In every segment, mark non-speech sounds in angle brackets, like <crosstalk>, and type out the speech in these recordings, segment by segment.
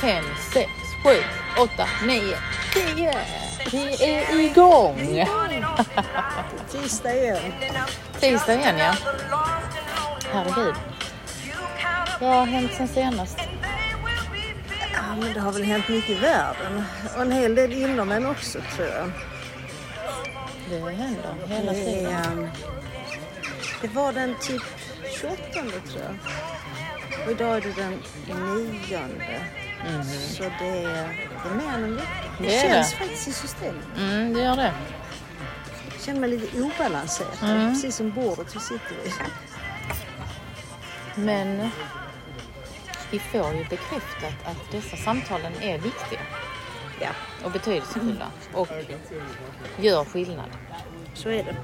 fem, sex, sju, åtta, nio, tio. Vi är igång! <laughs> Tisdag igen. Tisdag igen ja. Herregud. Vad har hänt sen senast? Ja, men det har väl hänt mycket i världen. Och en hel del inom en också tror jag. Det händer hela tiden. är, det var den typ 28 tror jag. Och idag är det den 9. Så det är, det är mer än en vecka. Det, Det känns det. faktiskt i systemet. Mm, det gör det. Jag känner mig lite obalanserad. Mm. Precis som bordet vi sitter vid. Men vi får ju bekräftat att dessa samtalen är viktiga Ja, och betydelsefulla och gör skillnad. så är det.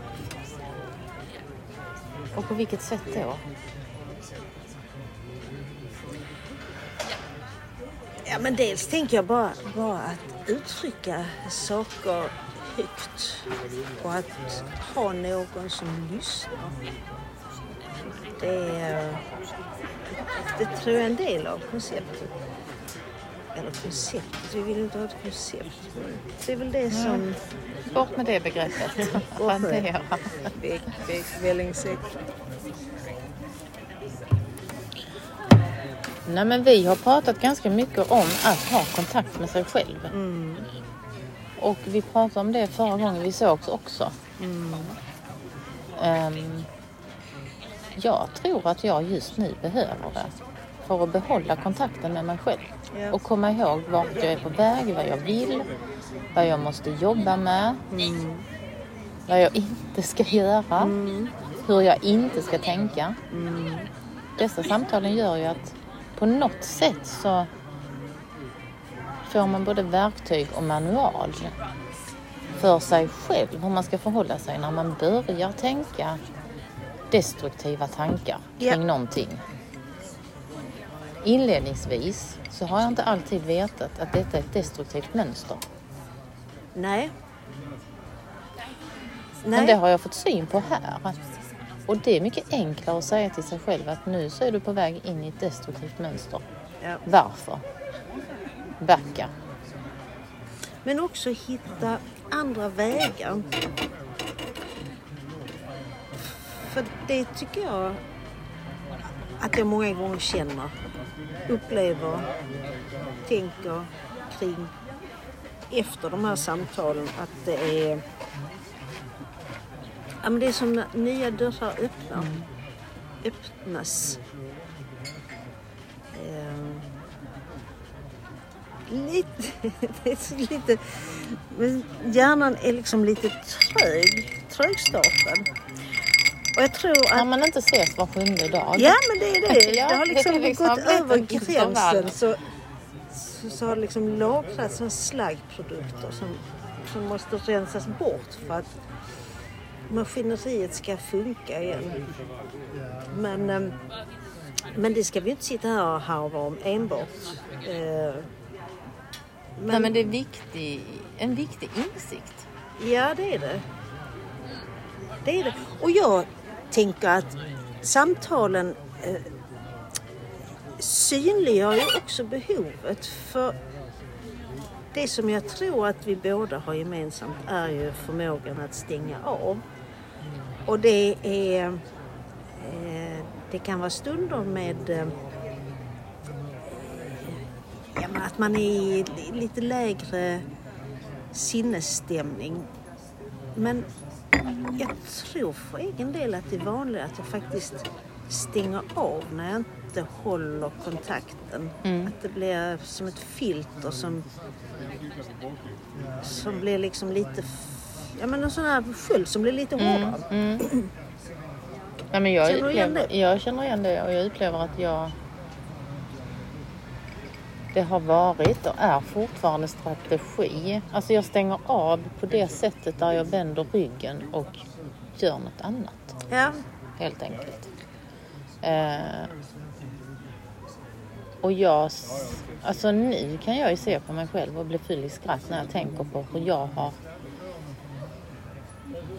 Och på vilket sätt då? Ja, men dels tänker jag bara, bara att uttrycka saker högt och att ha någon som lyssnar. Det, är, det tror jag är en del av konceptet. Eller konceptet, vi vill inte ha ett koncept. Det är väl det som Bort med det begreppet. Beck, Beck, Vällingsäck. Nej men vi har pratat ganska mycket om att ha kontakt med sig själv. Och vi pratade om det förra gången vi sågs också. Ehm, jag tror att jag just nu behöver det. För att behålla kontakten med mig själv. Ja. Och komma ihåg vart jag är på väg, vad jag vill, vad jag måste jobba med. Vad jag inte ska göra. Hur jag inte ska tänka. Dessa samtalen gör ju att på något sätt så får man både verktyg och manual för sig själv hur man ska förhålla sig när man börjar tänka destruktiva tankar kring Ja. någonting. Inledningsvis så har jag inte alltid vetat att detta är ett destruktivt mönster. Nej. Men det har jag fått syn på här. Och det är mycket enklare att säga till sig själv att nu så är du på väg in i ett destruktivt mönster. Ja. Varför? Backa. Men också hitta andra vägar. För det tycker jag att jag många gånger känner, upplever, tänker kring efter de här samtalen att det är Ja, men det är som när nya dörrar öppnar. Öppnas. Ehm, lite, <laughs> det är lite, men hjärnan är liksom lite trög, trögstartad. Och jag tror När att, man inte ses var sjunde dag. ja men det är det. <laughs> Ja, det har <laughs> det liksom, är liksom gått över en gränsen. Så, så, så har det liksom lagrats såna slaggprodukter som, som måste rensas bort för att maskineriet ska funka igen. Men, ehm, men det ska vi inte sitta här och harva om enbart. Eh, Nej, men det är viktig, en viktig insikt. Ja, det är det. Det är det. Och jag tänker att samtalen eh, synliggör ju också behovet. För det som jag tror att vi båda har gemensamt är ju förmågan att stänga av. Och det är... Eh, det kan vara stunder med eh, ja, men att man är i lite lägre sinnesstämning. Men jag tror för egen del att det är vanligt att jag faktiskt stänger av när jag inte håller kontakten. Att det blir som ett filter som, som blir liksom lite... Ja men en sån här sköld som blir lite hårdare. Ja, men jag, Känner du igen det? jag känner igen det och jag upplever att jag... Det har varit och är fortfarande strategi. Alltså jag stänger av på det sättet där jag vänder ryggen och gör något annat. Ja, Helt enkelt. Eh, och jag... Alltså nu kan jag ju se på mig själv och bli full i skratt när jag tänker på hur jag har...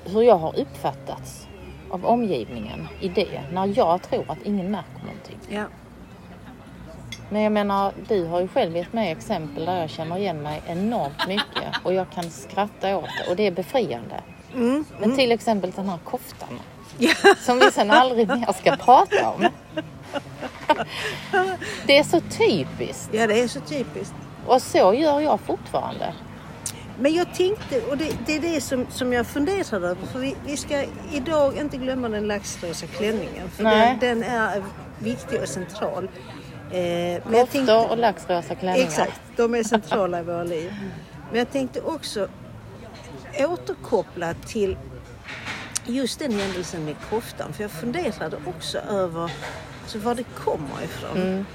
Hur jag har uppfattats av omgivningen i det. När jag tror att ingen märker någonting. ja. Men jag menar, du har ju själv gett mig exempel där jag känner igen mig enormt mycket och jag kan skratta åt det och det är befriande. Mm. Men till exempel den här koftan Ja. som vi sen aldrig mer ska prata om. <laughs> Det är så typiskt ja, det är så typiskt. och så gör jag fortfarande. Men jag tänkte, och det, det är det som, som jag funderade över, för vi, vi ska idag inte glömma den laxrosa klänningen. För den, den är viktig och central. Eh, tänkte- Koftor och laxrosa klänningar. Exakt, de är centrala i våra liv. Men jag tänkte också återkoppla till just den händelsen med koftan. För jag funderade också över alltså, var det kommer ifrån.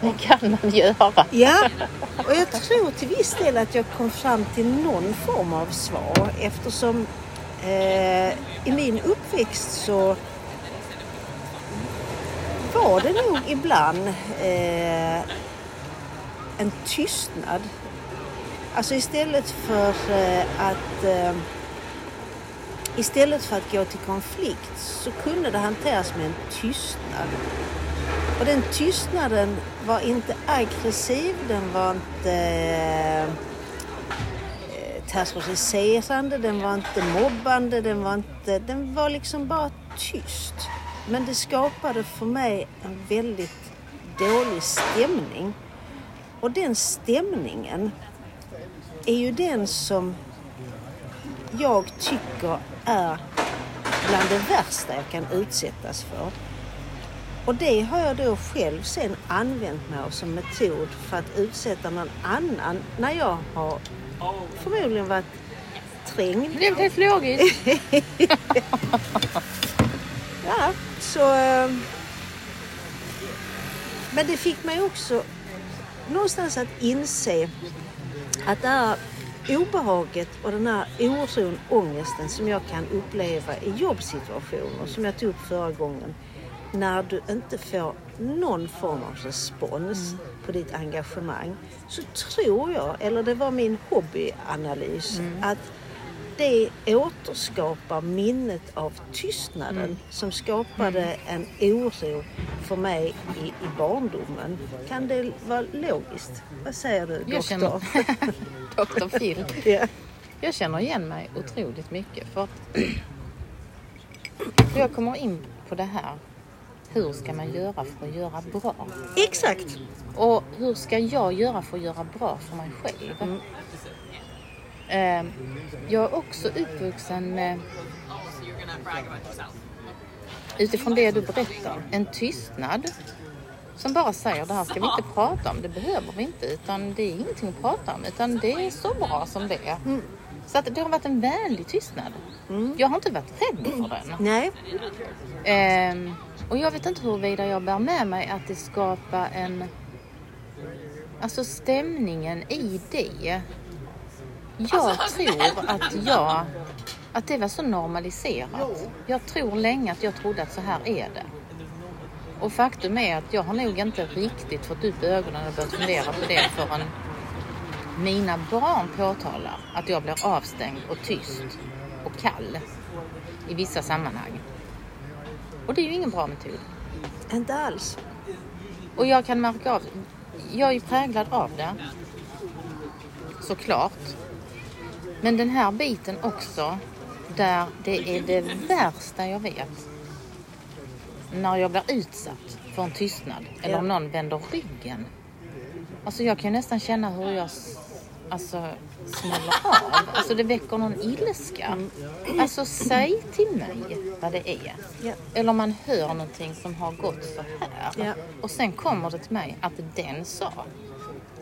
Det kan man göra. Ja, och jag tror till viss del att jag kom fram till någon form av svar eftersom eh, i min uppväxt så var det nog ibland eh, en tystnad. Alltså istället för eh, att eh, istället för att gå till konflikt så kunde det hanteras med en tystnad. Och den tystnaden var inte aggressiv, den var inte eh, terroriserande, den var inte mobbande, den var, inte, den var liksom bara tyst. Men det skapade för mig en väldigt dålig stämning. Och den stämningen är ju den som jag tycker är bland det värsta jag kan utsättas för. Och det har jag då själv sen använt mig av som metod för att utsätta någon annan när jag har förmodligen varit trängd. Det blev helt logiskt. Ja, så... eh, Men det fick mig också någonstans att inse att det här obehaget och den här oron, ångesten som jag kan uppleva i jobbsituationer, som jag tog upp förra gången, när du inte får någon form av respons på ditt engagemang, så tror jag, eller det var min hobbyanalys, att det återskapar minnet av tystnaden som skapade en oro för mig i, i barndomen. Kan det vara logiskt? Vad säger du, Jag doktor? känner... <laughs> Dr. Phil. Ja. Jag känner igen mig otroligt mycket för att jag kommer in på det här. Hur ska man göra för att göra bra? Exakt. Och hur ska jag göra för att göra bra för mig själv? Eh, Jag är också uppvuxen med utifrån det du berättar, en tystnad som bara säger det här ska vi inte prata om, det behöver vi inte utan det är ingenting att prata om utan det är så bra som det är. Så att det har varit en vänlig tystnad. Jag har inte varit rädd för den. Nej. Ehm, och jag vet inte huruvida jag bär med mig att det skapar en... Alltså stämningen i det. Jag tror att jag... Att det var så normaliserat. Jag tror länge att jag trodde att så här är det. Och faktum är att jag har nog inte riktigt fått upp ögonen och börjat fundera på det förrän mina barn påtalar att jag blir avstängd och tyst och kall i vissa sammanhang. Och det är ju ingen bra metod. Inte alls. Och jag kan märka av, jag är ju präglad av det. Såklart. Men den här biten också, där det är det värsta jag vet. När jag blir utsatt för en tystnad eller om någon vänder ryggen. Alltså jag kan nästan känna hur jag alltså, smäller av. Alltså det väcker någon ilska. Alltså säg till mig vad det är. Ja. Eller om man hör någonting som har gått så här. Ja. Och sen kommer det till mig att den sa.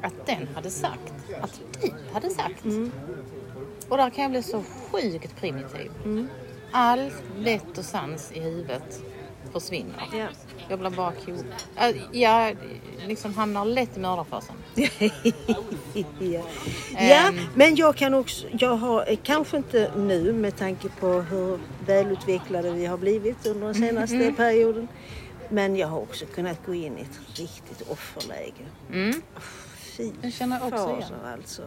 Att den hade sagt. Att du hade sagt. Och där kan jag bli så sjukt primitiv. All vett och sans i huvudet försvinner. Ja. Jag blir bara ko... Äh, Jag liksom hamnar lätt i mördarfasen. <laughs> ja. men jag kan också, jag har eh, kanske inte nu med tanke på hur välutvecklade vi har blivit under den senaste perioden. Men jag har också kunnat gå in i ett riktigt offerläge. Mm. Fy Jag känner också igen. alltså.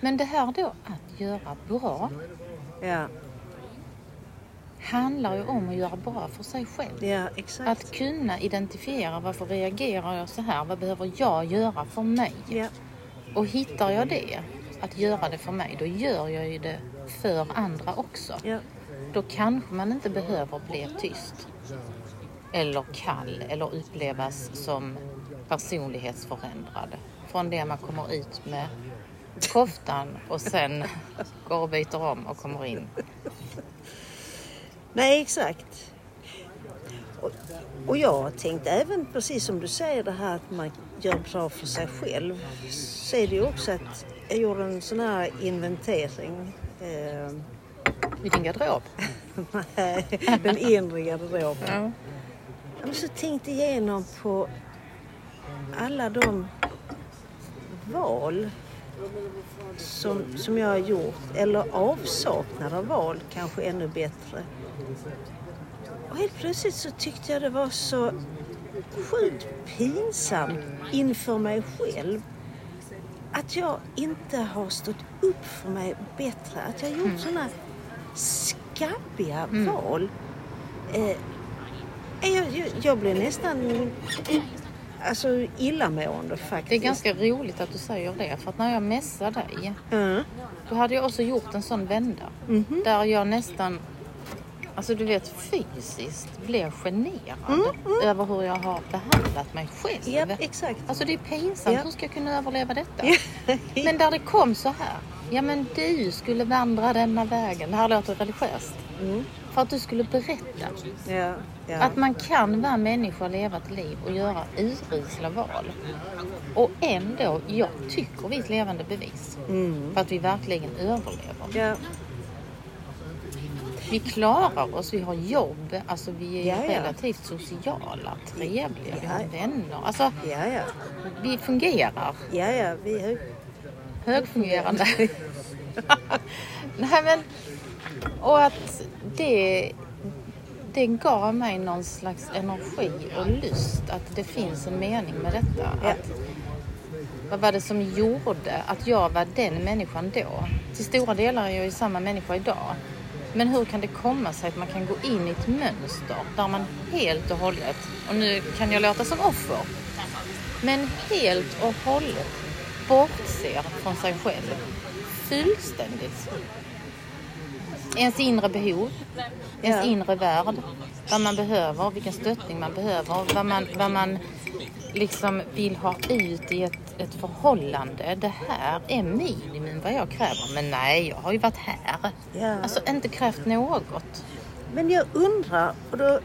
Men det här då att göra bra. Ja. Handlar ju om att göra bra för sig själv. Ja, exakt. Att kunna identifiera varför reagerar jag så här? Vad behöver jag göra för mig? Ja, Och hittar jag det, att göra det för mig, då gör jag ju det för andra också. ja, Då kanske man inte behöver bli tyst. Eller kall eller upplevas som personlighetsförändrad. Från det man kommer ut med koftan och sen går och byter om och kommer in. Nej exakt. Och, och jag tänkte även precis som du säger det här att man gör bra för sig själv. Så är det ju också att jag gjorde en sån här inventering. Eh, I din garderob. <laughs> nej, den inre garderoben. Ja. Ja, men så tänkte igenom på alla de val som, som jag har gjort, eller avsaknad av val kanske ännu bättre. Och helt plötsligt så tyckte jag det var så sjukt pinsamt inför mig själv att jag inte har stått upp för mig bättre. Att jag gjort sådana skabbiga val. Eh, jag, jag, jag blev nästan alltså, illamående faktiskt. Det är ganska roligt att du säger det, för att när jag messade dig, Ja. då hade jag också gjort en sån vända. Mhm. Där jag nästan, alltså du vet fysiskt blev generad över hur jag har behandlat mig själv. Mm, Ja, exakt. Alltså det är pinsamt, Ja. hur ska jag kunna överleva detta? <laughs> Men där det kom så här, ja men du skulle vandra denna vägen, det här låter religiöst. Mm. För att du skulle berätta Ja, ja. att man kan vara människa leva ett liv och göra urusla val. Och ändå, jag tycker vi är ett levande bevis Mm. för att vi verkligen överlever. Ja, Vi klarar oss, vi har jobb, alltså vi är Ja, ja. relativt sociala, trevliga, vi Ja. har vänner. Alltså, vi fungerar. Ja, ja. Vi är... Högfungerande. <laughs> Nej men, och att det, det gav mig någon slags energi och lust att det finns en mening med detta. Att, vad var det som gjorde att jag var den människan då? Till stora delar är jag ju samma människa idag. Men hur kan det komma sig att man kan gå in i ett mönster där man helt och hållet, och nu kan jag låta som offer, men helt och hållet bortser från sig själv fullständigt. Ens inre behov, ens inre värld, vad man behöver, vilken stöttning man behöver, vad man, vad man liksom vill ha ut i ett, ett förhållande. Det här är minimum vad jag kräver. Men nej, jag har ju varit här. Ja. Alltså inte krävt något. Men jag undrar, och då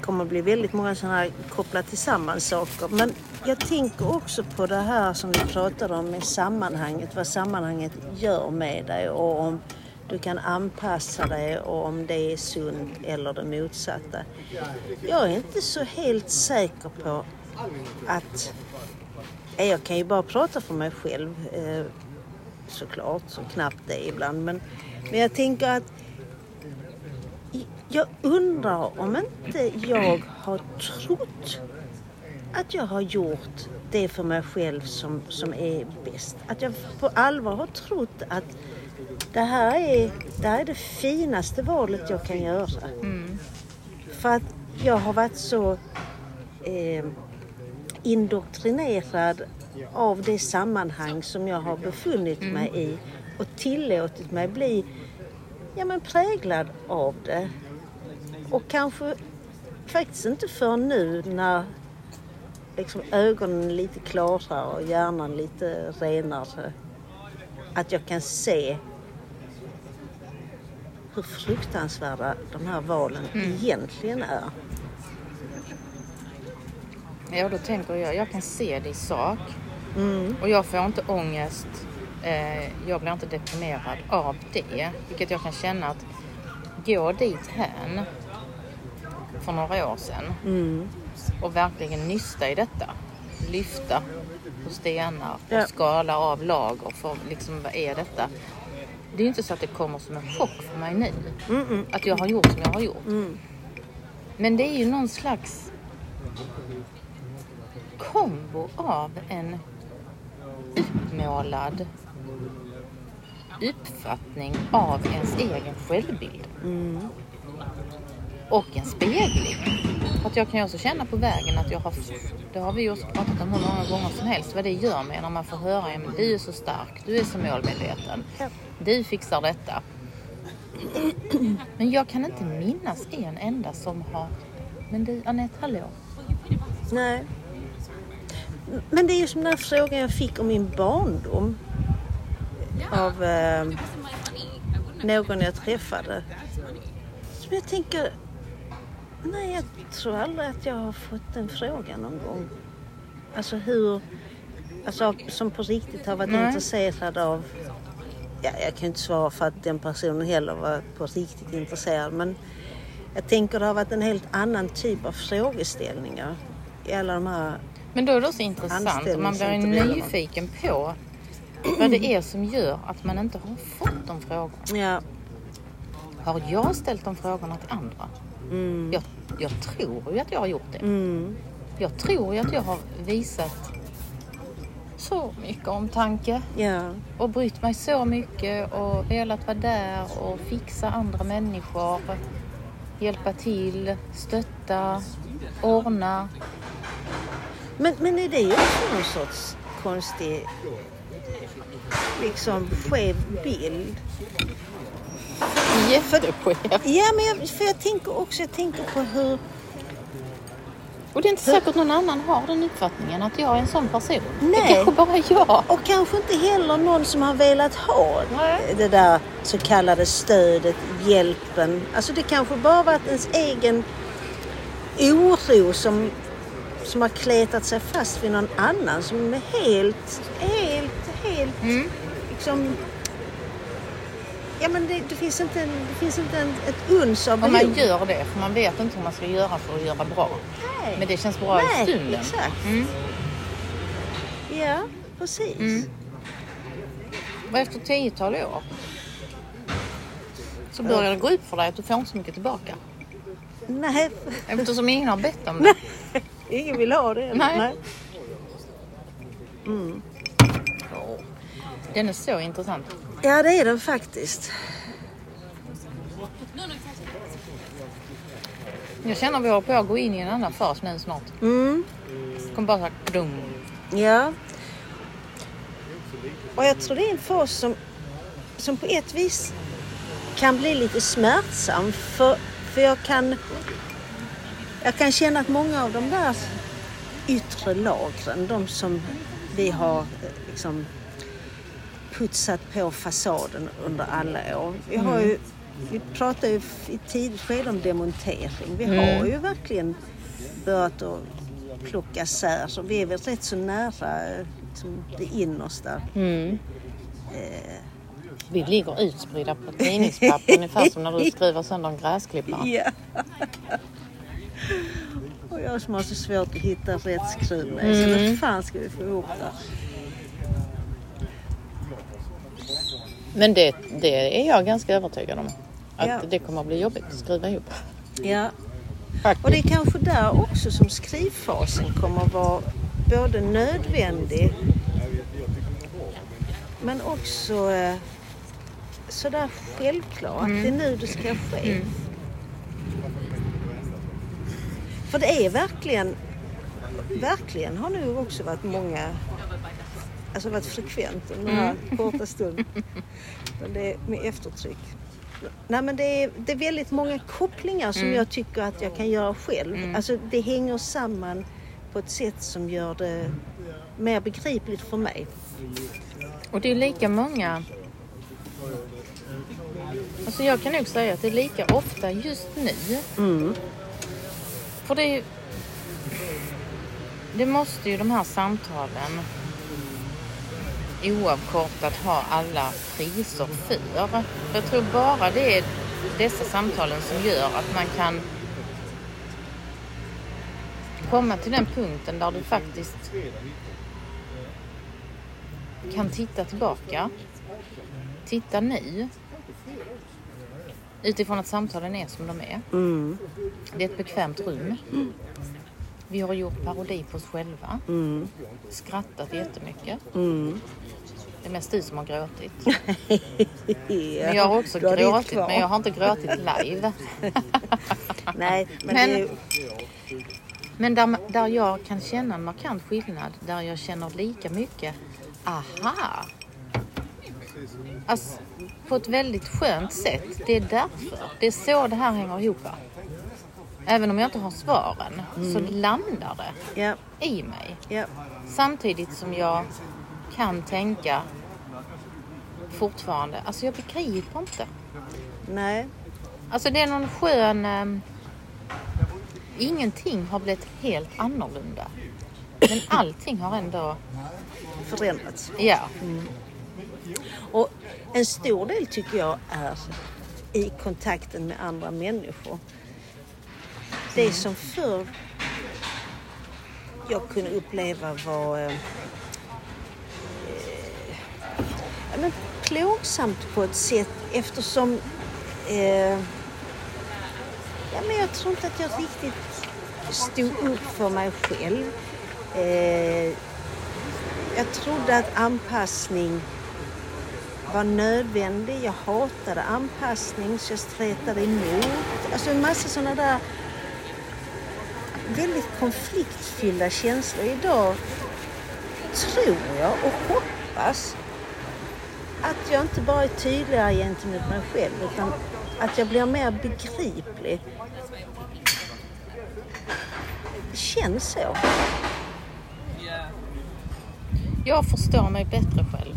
kommer det bli väldigt många sådana här kopplat tillsammans saker. Men jag tänker också på det här som vi pratade om med sammanhanget. Vad sammanhanget gör med dig och om du kan anpassa dig och om det är sunt eller det motsatta. Jag är inte så helt säker på att... Jag kan ju bara prata för mig själv eh, såklart, så knappt det ibland. Men, men jag tänker att jag undrar om inte jag har trott att jag har gjort det för mig själv som, som är bäst. Att jag på allvar har trott att det här är det, här är det finaste valet jag kan göra. För att jag har varit så eh, indoktrinerad av det sammanhang som jag har befunnit mig i och tillåtit mig bli ja, men präglad av det. Och kanske faktiskt inte för nu när liksom ögonen lite klarare och hjärnan lite renare. Att jag kan se hur fruktansvärda de här valen egentligen är. Ja, då tänker jag, jag kan se det i sak. Och jag får inte ångest. Eh, jag blir inte deprimerad av det. Vilket jag kan känna att gå dit hän för några år sedan och verkligen nysta i detta. Lyfta på stenar och Ja. skala av lager för liksom vad är detta? Det är ju inte så att det kommer som en chock för mig nu. Att jag har gjort som jag har gjort. Men det är ju någon slags kombo av en utmålad uppfattning av ens egen självbild. Och en spegling. Att jag kan ju också känna på vägen att jag har, det har vi också pratat om hur många gånger som helst, vad det gör med när man får höra, ja, men du är så stark, du är så målmedveten, du fixar detta. Men jag kan inte minnas en enda som har, men du Anette, hallå? Nej. Men det är ju som den här frågan jag fick om min barndom. Av eh, någon jag träffade. Som jag tänker, nej jag tror aldrig att jag har fått den frågan någon gång. Alltså hur, alltså som på riktigt har varit Nej. intresserad av Ja, jag kan inte svara för att den personen heller var på riktigt intresserad men jag tänker det har varit en helt annan typ av frågeställningar i alla de här Men då är det också intressant och man blir ju nyfiken på vad det är som gör att man inte har fått de frågorna. Ja, Har jag ställt de frågorna till andra? mm, Jag, jag tror ju att jag har gjort det. mm, Jag tror ju att jag har visat så mycket omtanke ja, och brytt mig så mycket och velat vara där och fixa andra människor, hjälpa till, stötta, ordna. Men, men är det också någon sorts konstig, liksom skev bild? Jätteskev. Ja, men jag, för jag tänker också, jag tänker på hur, Och det är inte säkert någon annan har den uppfattningen att jag är en sån person. Det Nej. kanske bara jag. och kanske inte heller någon som har velat ha Nej. det där så kallade stödet, hjälpen. Alltså det kanske bara varit ens egen oro som, som har kletat sig fast vid någon annan som är helt, helt, helt Mm. liksom... Ja men det, det finns inte, en, det finns inte en, ett uns av Om behov. man gör det, för man vet inte hur man ska göra för att göra bra. Nej. Men det känns bra i Nej, stunden. exakt. Mm. Ja, precis. Mm. Och efter tiotal år så börjar det gå upp för dig att du får inte så mycket tillbaka. Nej, Eftersom ingen har bett om det. Ingen vill ha det. Nej. Den är så intressant. Ja, det är den faktiskt. Jag känner att vi håller på att gå in i en annan fas nu snart. Mm. Kommer bara såhär dum. Ja. Och jag tror det är en fas som, som på ett vis kan bli lite smärtsam. För, för jag kan jag kan känna att många av de där yttre lagren, de som vi har eh, liksom putsat på fasaden under alla år. Vi, har ju, vi pratar ju i ett tidigt skede om demontering. Vi har ju verkligen börjat att plocka isär. Så vi är väl rätt så nära eh, liksom, det innersta. Mm. Vi ligger utspridda på tidningspapper ungefär som när du skriver sönder en gräsklippare. <laughs> Ja. Och jag som har så svårt att hitta rätt skruv med. Så hur fan ska vi få ihop det? Men det, det är jag ganska övertygad om. Att Ja. det kommer att bli jobbigt att skriva ihop. Ja. Faktiskt. Och det är kanske där också som skrivfasen kommer att vara både nödvändig men också eh, sådär självklar att det är nu det ska ske. För det är verkligen, verkligen har nu också varit många, alltså varit frekvent under den här korta stunden. Men det är med eftertryck. Nej men det är, det är väldigt många kopplingar som jag tycker att jag kan göra själv. Alltså det hänger samman på ett sätt som gör det mer begripligt för mig. Och det är lika många... Alltså jag kan nog säga att det är lika ofta just nu. Mm. För det. Det måste ju de här samtalen oavkortat ha alla priser. För Jag tror bara det är dessa samtalen som gör att man kan komma till den punkten där du faktiskt kan titta tillbaka. Titta nu. Utifrån att samtalen är som de är. Mm. Det är ett bekvämt rum. Vi har gjort parodi på oss själva. Mm. Skrattat jättemycket. Mm. Det är mest du som har gråtit. <laughs> Ja, Men jag har också gråtit, men jag har inte gråtit live. <laughs> Nej, men, Men- är ju... Men där, där jag kan känna en markant skillnad, där jag känner lika mycket, aha. Alltså, på ett väldigt skönt sätt. Det är därför. Det är så det här hänger ihop. Även om jag inte har svaren så landar det Ja, i mig. ja. Samtidigt som jag kan tänka fortfarande, alltså jag begriper inte. Nej. Alltså det är någon skön... ehm, ingenting har blivit helt annorlunda. Men allting har ändå... Förändrats. Ja. Och en stor del tycker jag är i kontakten med andra människor. Det som förr jag kunde uppleva var eh, eh, ja, men plågsamt på ett sätt eftersom eh, ja, men jag tror inte att jag riktigt stod upp för mig själv. Eh, jag trodde att anpassning var nödvändig. Jag hatade anpassning så jag stretade emot. Alltså en massa sådana där väldigt konfliktfyllda känslor. Idag tror jag och hoppas att jag inte bara är tydligare gentemot mig själv utan att jag blir mer begriplig. Det känns så. Jag förstår mig bättre själv,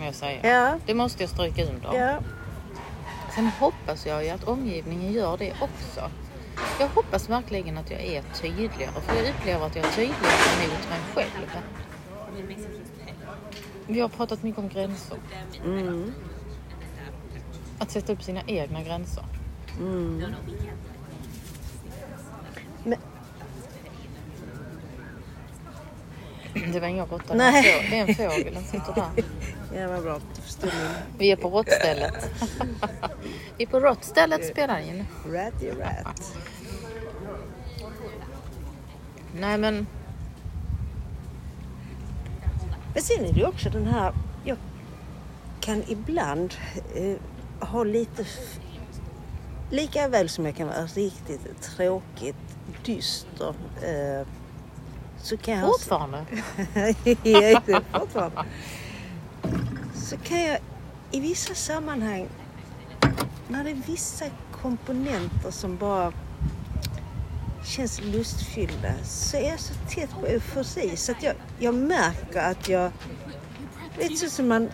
kan jag säga. Ja. Det måste jag stryka under. Ja, Sen hoppas jag ju att omgivningen gör det också. Jag hoppas verkligen att jag är tydligare, för jag upplever att jag är tydligare mot mig själv. Vi har pratat mycket om gränser. Mm. Att sätta upp sina egna gränser. Men, Det var ingen råtta. Nej. Det är en fågel, den sitter där. <laughs> ja vad bra. Vi är på råttstället. <laughs> Vi är på råttstället spelar in. ratty rat. Nej men, Men sen är det också den här, jag kan ibland eh, ha lite, lika väl som jag kan vara riktigt tråkigt, dyster, eh, så kan jag fortfarande. <laughs> Ja, fortfarande. Så kan jag i vissa sammanhang, när det är vissa komponenter som bara känns lustfyllda, så är jag så tätt på eufori så att jag, jag märker att jag... Lite så som man,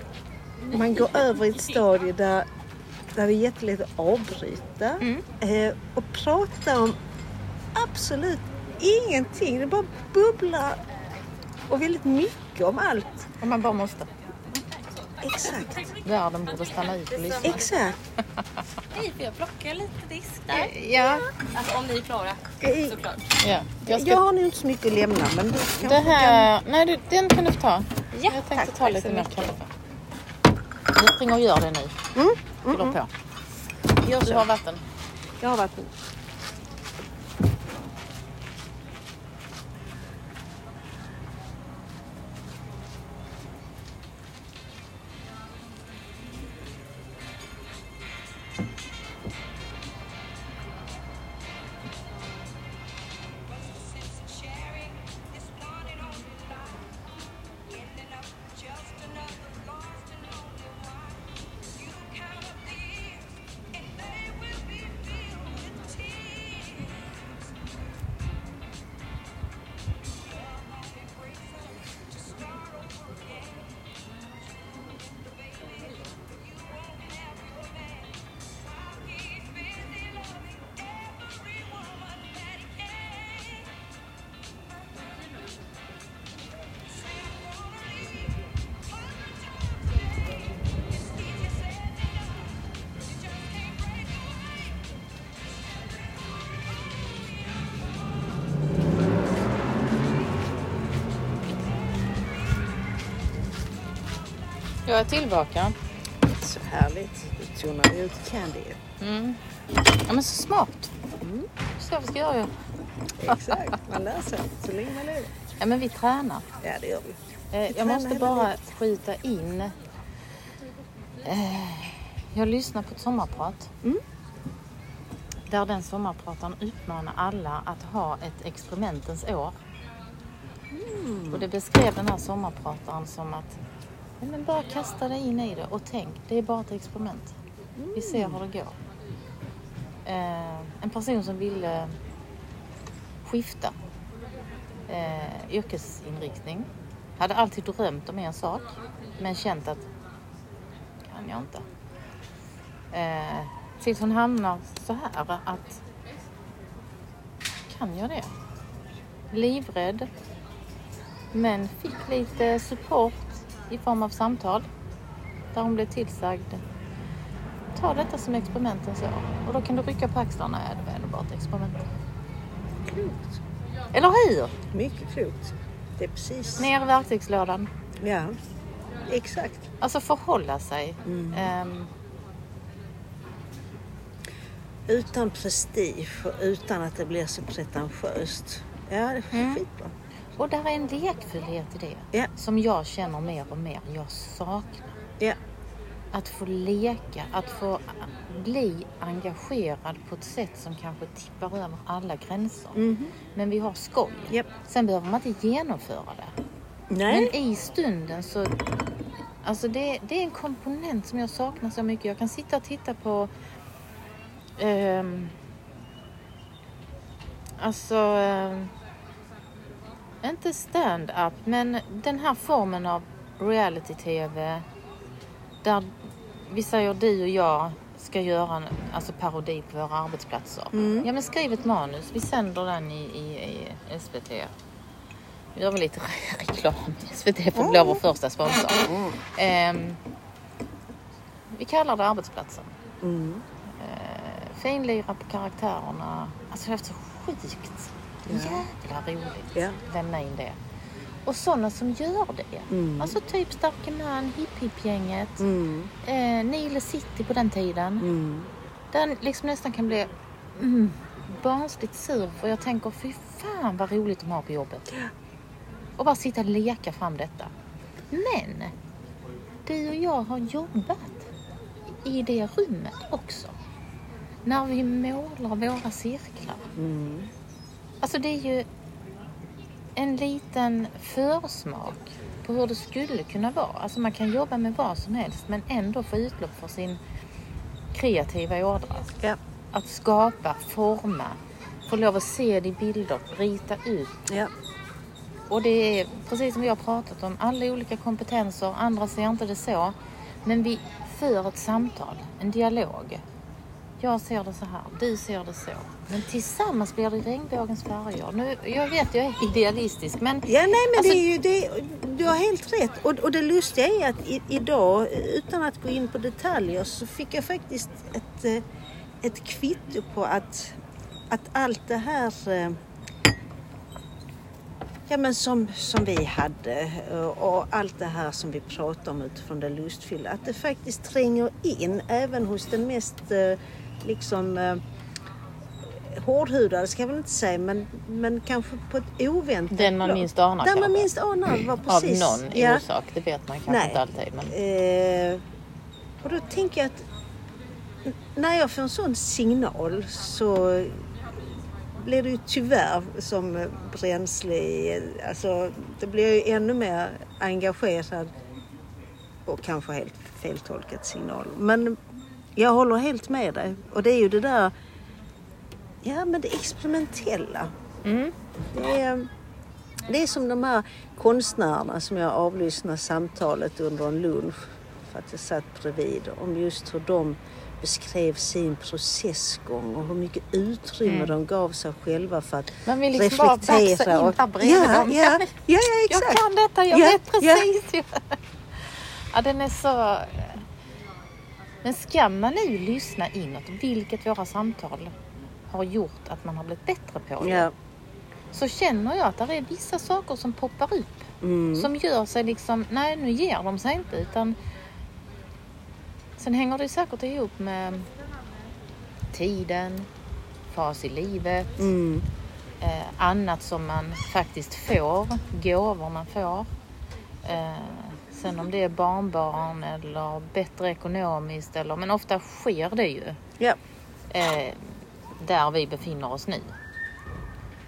man går över i ett stadie där, där det är jättelätt att avbryta Mm. eh, och prata om absolut ingenting. Det bara bubblar och väldigt mycket om allt. Om man bara måste. Exakt. Världen borde stanna ut och lyssna. Exakt. <laughs> Hej, får jag plocka lite disk där? Ja, Alltså om ni är klara, såklart. ja. Jag ska Jag har nog inte så mycket att lämna men du kanske Det här, nej du, den kan du få ta. Ja, jag tänkte tack, ta lite så mer kaffe. Du springer och gör det nu. Mm, Fyller på. Gör Du har så. vatten. Jag har vatten. Jag är tillbaka. Så härligt. Du tonar ut Candy. Mm. Ja men så smart. Så vi ska göra ju. Exakt. <laughs> Man lär sig så länge man lever. Ja men vi tränar. Ja, det gör vi. Eh, jag tränar måste bara livet. skjuta in. Eh, jag lyssnar på ett sommarprat. Mm. där den sommarprataren uppmanar alla att ha ett experimentens år. Och det beskrev den här sommarprataren som att ja, men bara kasta dig in i det och tänk, det är bara ett experiment. Vi ser hur det går. Eh, en person som ville skifta eh, yrkesinriktning hade alltid drömt om en sak men känt att kan jag inte. Eh, tills hon hamnar så här att kan jag det? Livrädd men fick lite support i form av samtal där hon blev tillsagd ta detta som experimentens år och då kan du rycka på axlarna, ja det var ändå bara ett experiment. Klokt. Eller hur? Mycket klokt. Det är precis... Ner i verktygslådan. Ja, exakt. Alltså förhålla sig. Ehm, Utan prestige och utan att det blir så pretentiöst. Ja, det är Mm. skitbra. Och där är en lekfullhet i det Ja. som jag känner mer och mer jag saknar. Ja. Att få leka, att få bli engagerad på ett sätt som kanske tippar över alla gränser. Mhm. Men vi har skoj. Japp. Sen behöver man inte genomföra det. Nej. Men i stunden så... Alltså det, det är en komponent som jag saknar så mycket. Jag kan sitta och titta på... ehm, alltså... ehm, inte stand-up, men den här formen av reality-tv där vi säger du och jag ska göra en alltså parodi på våra arbetsplatser. Ja men skriv ett manus, vi sänder den i, i, i SVT. Nu gör vi lite <laughs> reklam. SVT får bli vår första sponsor. Ehm, vi kallar det arbetsplatsen. Mm. Eh, finlira på karaktärerna. Alltså det varit så sjukt jävla roligt. Ja. Lämna in det. Och sådana som gör det. Mm. Alltså typ Starke Man, Hipp Hipp-gänget, Mm. eh, Nile City på den tiden. Mm. Den liksom nästan kan bli mm, barnsligt sur för jag tänker fy fan vad roligt de har på jobbet. Och bara sitta och leka fram detta. Men du och jag har jobbat i det rummet också. När vi målar våra cirklar. Mm. Alltså det är ju en liten försmak på hur det skulle kunna vara. Alltså man kan jobba med vad som helst men ändå få utlopp för sin kreativa ådra. Ja. Att skapa, forma, få lov att se det i bilder, rita ut. Ja. Och det är precis som vi har pratat om, alla olika kompetenser, andra ser inte det så. Men vi för ett samtal, en dialog. Jag ser det så här, du ser det så. Men tillsammans blir det regnbågens färger. Nu, jag vet, jag är idealistisk men Ja, nej men Alltså- det är ju det. Du har helt rätt. Och, och det lustiga är att i, idag, utan att gå in på detaljer, så fick jag faktiskt ett, eh, ett kvitto på att, att allt det här eh, Ja men som, som vi hade eh, och allt det här som vi pratar om utifrån det lustfyllda. Att det faktiskt tränger in även hos den mest liksom eh, hårdhudade ska jag väl inte säga men, men kanske på ett oväntat Den man minst anar Den man minst anar var av precis. någon ja. orsak, det vet man kanske Nej. inte alltid. Men... Eh, och då tänker jag att när jag får en sån signal så blir det ju tyvärr som bränsle i, alltså det blir ju ännu mer engagerad och kanske helt feltolkat signal. Men jag håller helt med dig och det är ju det där, ja men det experimentella. Mm. Det är, det är som de här konstnärerna som jag avlyssnade samtalet under en lunch för att jag satt bredvid om just hur de beskrev sin processgång och hur mycket utrymme de gav sig själva för att Man vill liksom bara baxa in där ja, dem. ja, ja, ja, Jag exakt. kan detta, jag Ja, vet ja. precis. Ja, den är så... Men ska man nu lyssna inåt, vilket våra samtal har gjort att man har blivit bättre på det, Ja. så känner jag att det är vissa saker som poppar upp. Mm. Som gör sig liksom, nej nu ger de sig inte utan Sen hänger det säkert ihop med tiden, fas i livet, Mm. eh, annat som man faktiskt får, gåvor man får. Eh, sen om det är barnbarn eller bättre ekonomiskt eller, men ofta sker det ju. Ja. Eh, där vi befinner oss nu.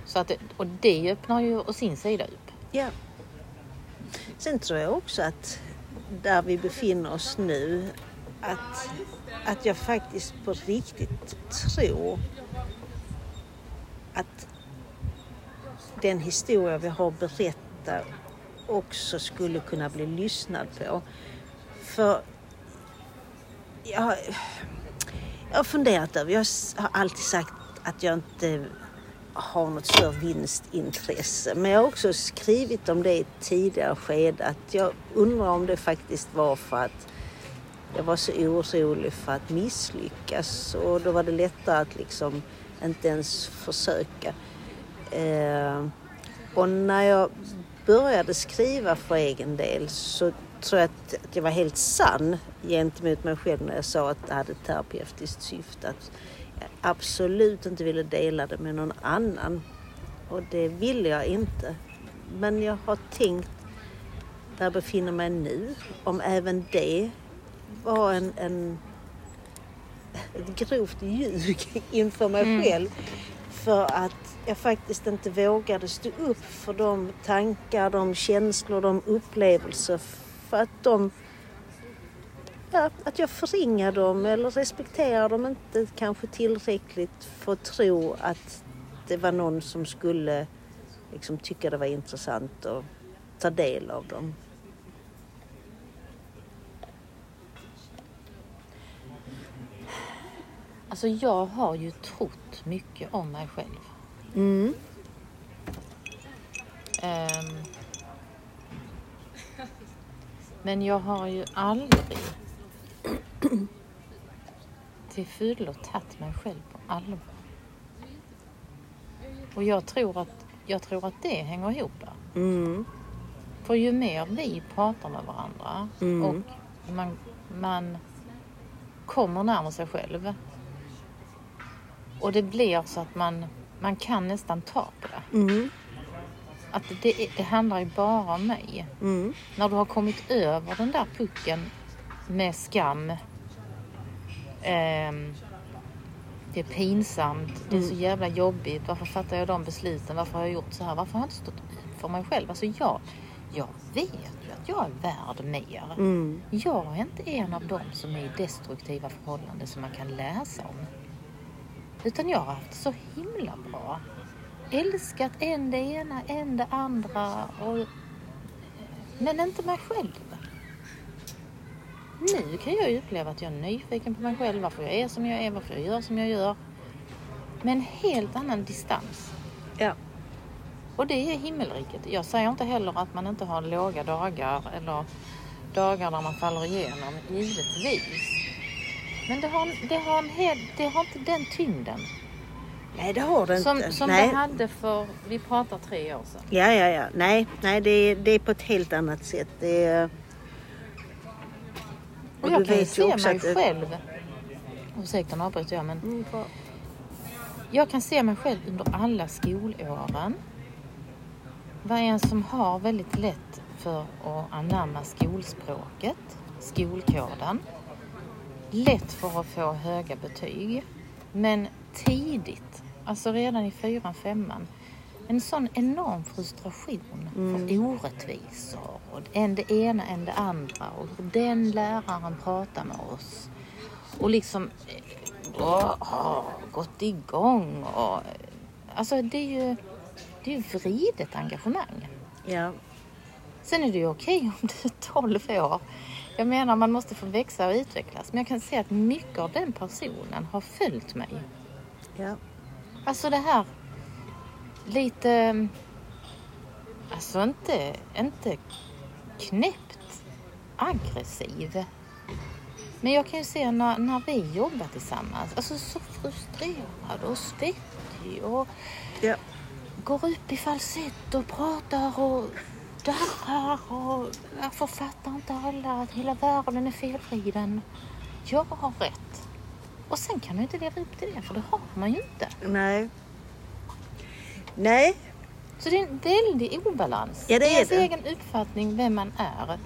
Så att, och det öppnar ju å sin sida upp. Ja. Sen tror jag också att där vi befinner oss nu, att, att jag faktiskt på riktigt tror att den historia vi har berättat också skulle kunna bli lyssnad på. För jag, har- jag har funderat över, jag har alltid sagt att jag inte har något större vinstintresse. Men jag har också skrivit om det i ett tidigare skede att jag undrar om det faktiskt var för att jag var så orolig för att misslyckas och då var det lättare att liksom inte ens försöka. Eh, och när jag började skriva för egen del så tror jag att, att jag var helt sann gentemot mig själv när jag sa att det hade ett terapeutiskt syfte. Att jag absolut inte ville dela det med någon annan. Och det ville jag inte. Men jag har tänkt där jag befinner mig nu, om även det var en, en ett grovt ljug <laughs> inför mig själv. För att jag faktiskt inte vågade stå upp för de tankar, de känslor, de upplevelser. För att de... Ja, att jag förringar dem eller respekterar dem inte kanske tillräckligt för att tro att det var någon som skulle liksom tycka det var intressant att ta del av dem. Alltså jag har ju trott mycket om mig själv. Mm. Ehm, men jag har ju aldrig till fullo tagit mig själv på allvar. Och jag tror att, jag tror att det hänger ihop där. Mm. För ju mer vi pratar med varandra Mm. och man, man kommer närmare sig själv och det blir så att man, man kan nästan ta på det. Mm. Att det, det handlar ju bara om mig. Mm. När du har kommit över den där pucken med skam. ehm, det är pinsamt, det är så jävla jobbigt. Varför fattar jag de besluten? Varför har jag gjort så här? Varför har jag inte stått upp för mig själv? Alltså jag, jag vet ju att jag är värd mer. Mm. Jag är inte en av dem som är i destruktiva förhållanden som man kan läsa om. Utan jag har haft så himla bra. Älskat en det ena, en det andra. Och... Men inte mig själv. Nu kan jag uppleva att jag är nyfiken på mig själv, varför jag är som jag är, varför jag gör som jag gör. Med en helt annan distans. Ja. Och det är himmelriket. Jag säger inte heller att man inte har låga dagar eller dagar där man faller igenom, givetvis. Men det har, det har, en hel, det har inte den tyngden Nej, det har det som, inte. som Nej. det hade för, vi pratar tre år sedan. Ja, ja, ja. Nej, nej det, är, det är på ett helt annat sätt. Det är... Och jag kan ju se mig att själv, ursäkta nu avbryter jag men Mm, jag kan se mig själv under alla skolåren. Vara en som har väldigt lätt för att anamma skolspråket, skolkoden. Lätt för att få höga betyg. Men tidigt, alltså redan i fyran, femman, en sån enorm frustration för orättvisor. Och en det ena, en det andra. Och hur den läraren pratar med oss. Och liksom åh, har gått igång. Och, alltså det är ju det är ju vridet engagemang. Ja. Sen är det ju okej om du är 12 år. Jag menar man måste få växa och utvecklas. Men jag kan se att mycket av den personen har följt mig. ja. Alltså det här lite, alltså inte, inte knäppt aggressiv. Men jag kan ju se när, när vi jobbar tillsammans, alltså så frustrerad och svettig och ja. går upp i falsett och pratar och darrar och varför fattar inte alla att hela världen är felvriden? Jag har rätt. Och sen kan du inte leva upp till det, för det har man ju inte. Nej. Nej. Så det är en väldig obalans. Ja, det är ens det. egen uppfattning vem man är.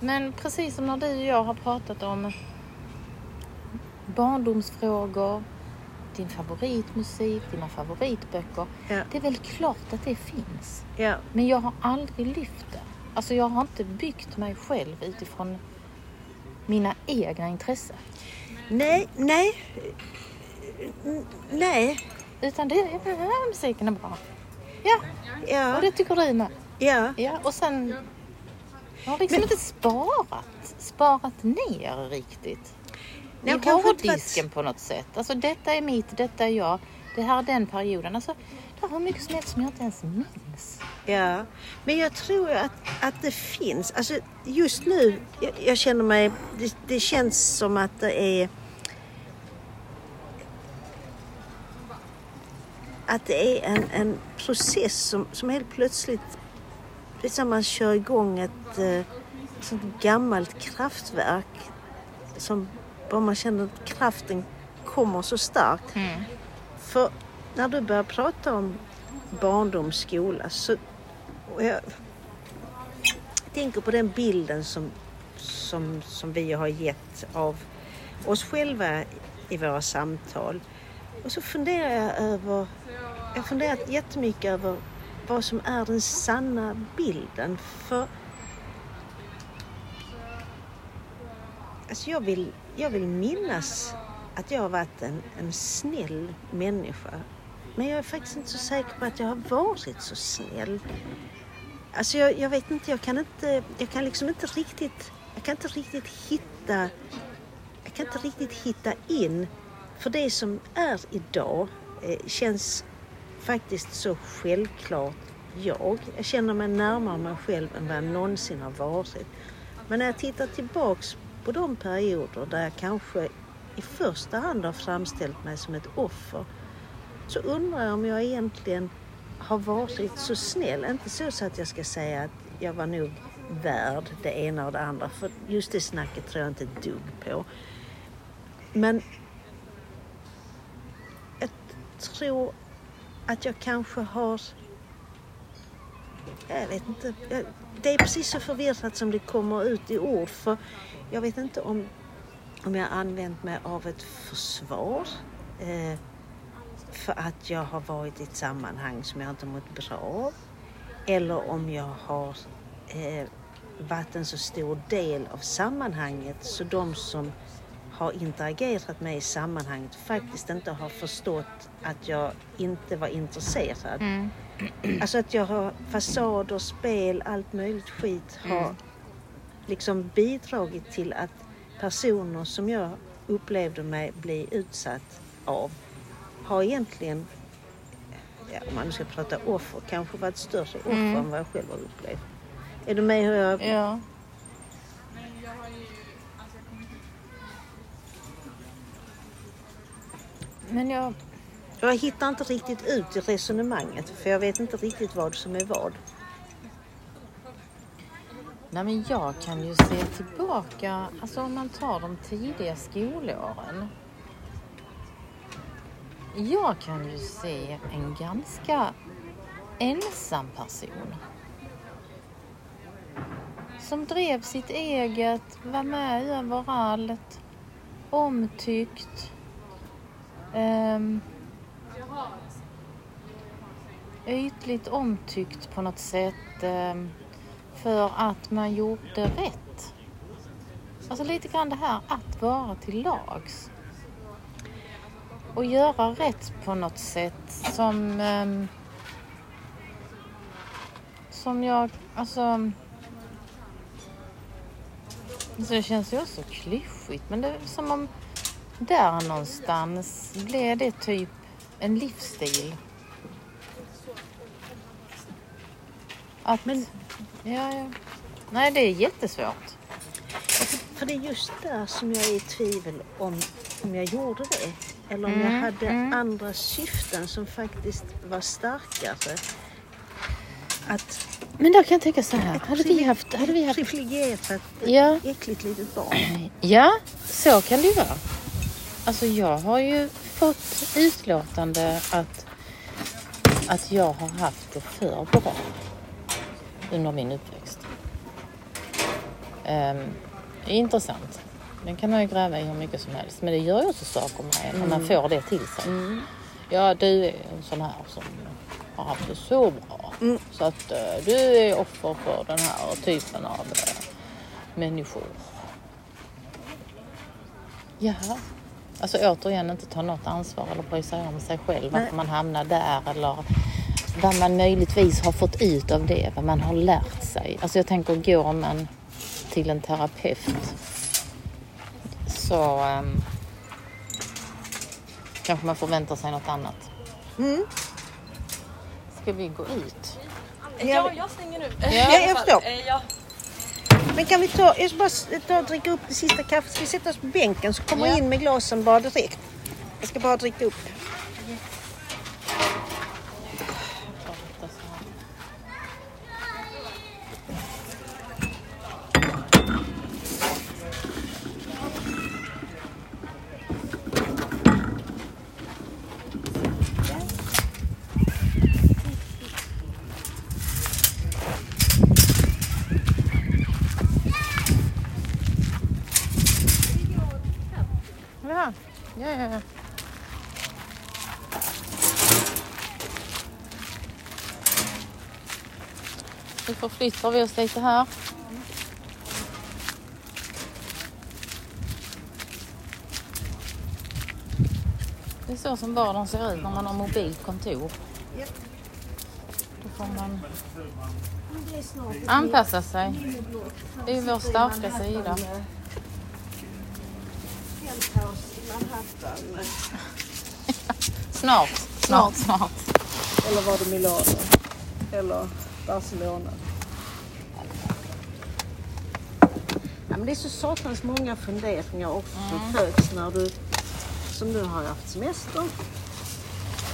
Men precis som när du och jag har pratat om barndomsfrågor, din favoritmusik, dina favoritböcker. Ja. Det är väl klart att det finns. Ja. Men jag har aldrig lyft det. Alltså jag har inte byggt mig själv utifrån mina egna intressen. Nej, nej. Nej. Utan det är, musiken är bra. Ja, Ja. och det tycker du med. Ja. Ja, och sen... Jag har liksom Men- inte sparat, sparat ner riktigt. Nej, I kanske inte hårddisken på något sätt. Alltså detta är mitt, detta är jag. Det här är den perioden. Alltså, det har mycket som helst som jag inte ens minns. Ja, men jag tror att, att det finns. Alltså just nu, jag, jag känner mig, det, det känns som att det är att det är en, en process som, som helt plötsligt, det är som man kör igång ett eh, sånt gammalt kraftverk som bara man känner att kraften kommer så starkt. För när du börjar prata om barndom, skola så... Jag tänker på den bilden som, som, som vi har gett av oss själva i våra samtal. Och så funderar jag över... Jag har funderat jättemycket över vad som är den sanna bilden. För Alltså jag, vill, jag vill minnas att jag har varit en, en snäll människa. Men jag är faktiskt inte så säker på att jag har varit så snäll. Alltså jag, jag vet inte, jag kan inte, jag kan liksom inte riktigt, jag kan inte riktigt hitta, jag kan inte riktigt hitta in. För det som är idag eh, känns faktiskt så självklart jag. Jag känner mig närmare mig själv än vad jag någonsin har varit. Men när jag tittar tillbaks på de perioder där jag kanske i första hand har framställt mig som ett offer så undrar jag om jag egentligen har varit så snäll. Inte så, så att jag ska säga att jag var nog värd det ena och det andra för just det snacket tror jag inte ett dugg på. Men jag tror att jag kanske har jag vet inte. Det är precis så förvirrat som det kommer ut i ord. För jag vet inte om, om jag har använt mig av ett försvar. Eh, för att jag har varit i ett sammanhang som jag inte mått bra av. Eller om jag har eh, varit en så stor del av sammanhanget så de som har interagerat med i sammanhanget faktiskt inte har förstått att jag inte var intresserad. Alltså att jag har fasader, spel, allt möjligt skit har liksom bidragit till att personer som jag upplevde mig bli utsatt av har egentligen, ja, om man nu ska prata offer, kanske varit större offer än vad jag själv har upplevt. Är du med hur jag... Ja. Men jag... Jag hittar inte riktigt ut i resonemanget för jag vet inte riktigt vad som är vad. Nej men jag kan ju se tillbaka, alltså om man tar de tidiga skolåren. Jag kan ju se en ganska ensam person. Som drev sitt eget, var med överallt, omtyckt. Um, ytligt omtyckt på något sätt. Um, för att man gjorde rätt. Alltså lite grann det här att vara till lags. Och göra rätt på något sätt som... Ehm, som jag, alltså... Så det känns ju också klyschigt men det är som om där någonstans blev det typ en livsstil. Att, Men- ja, ja. Nej, det är jättesvårt. För det är just där som jag är i tvivel om, om jag gjorde det. Eller om jag Mm, hade mm. andra syften som faktiskt var starkare. Att Men då kan jag tänka så här. Hade vi haft... Hade vi haft privilegierat ja, äckligt litet barn. ja, så kan det ju vara. Alltså jag har ju fått utlåtande att, att jag har haft det för bra under min uppväxt. Um, intressant. Den kan man ju gräva i hur mycket som helst. Men det gör ju också saker med en när man får det till sig. Ja, du är en sån här som har haft det så bra. Så att eh, du är offer för den här typen av eh, människor. Jaha. Alltså återigen inte ta något ansvar eller bry sig om sig själv. Varför man hamnar där eller vad man möjligtvis har fått ut av det. Vad man har lärt sig. Alltså jag tänker går man till en terapeut så um, kanske man förväntar sig något annat. Mm. Ska vi gå ut? Ja, jag stänger nu. Ja, jag förstår. Eh, Ja. Men kan vi ta, jag ska bara ta och dricka upp det sista kaffet. Ska vi sätta oss på bänken så kommer Ja. jag in med glasen bara direkt. Jag ska bara dricka upp. Ja, ja, ja. ja. Nu förflyttar vi oss lite här. Det är så som vardagen ser ut när man har mobilt kontor. Då får man anpassa sig. Det är vår starka sida. <laughs> Snart, snart, snart. Eller var det Milano? Eller Barcelona? Ja, men det är så satans många funderingar också som föds när du, som du har haft semester.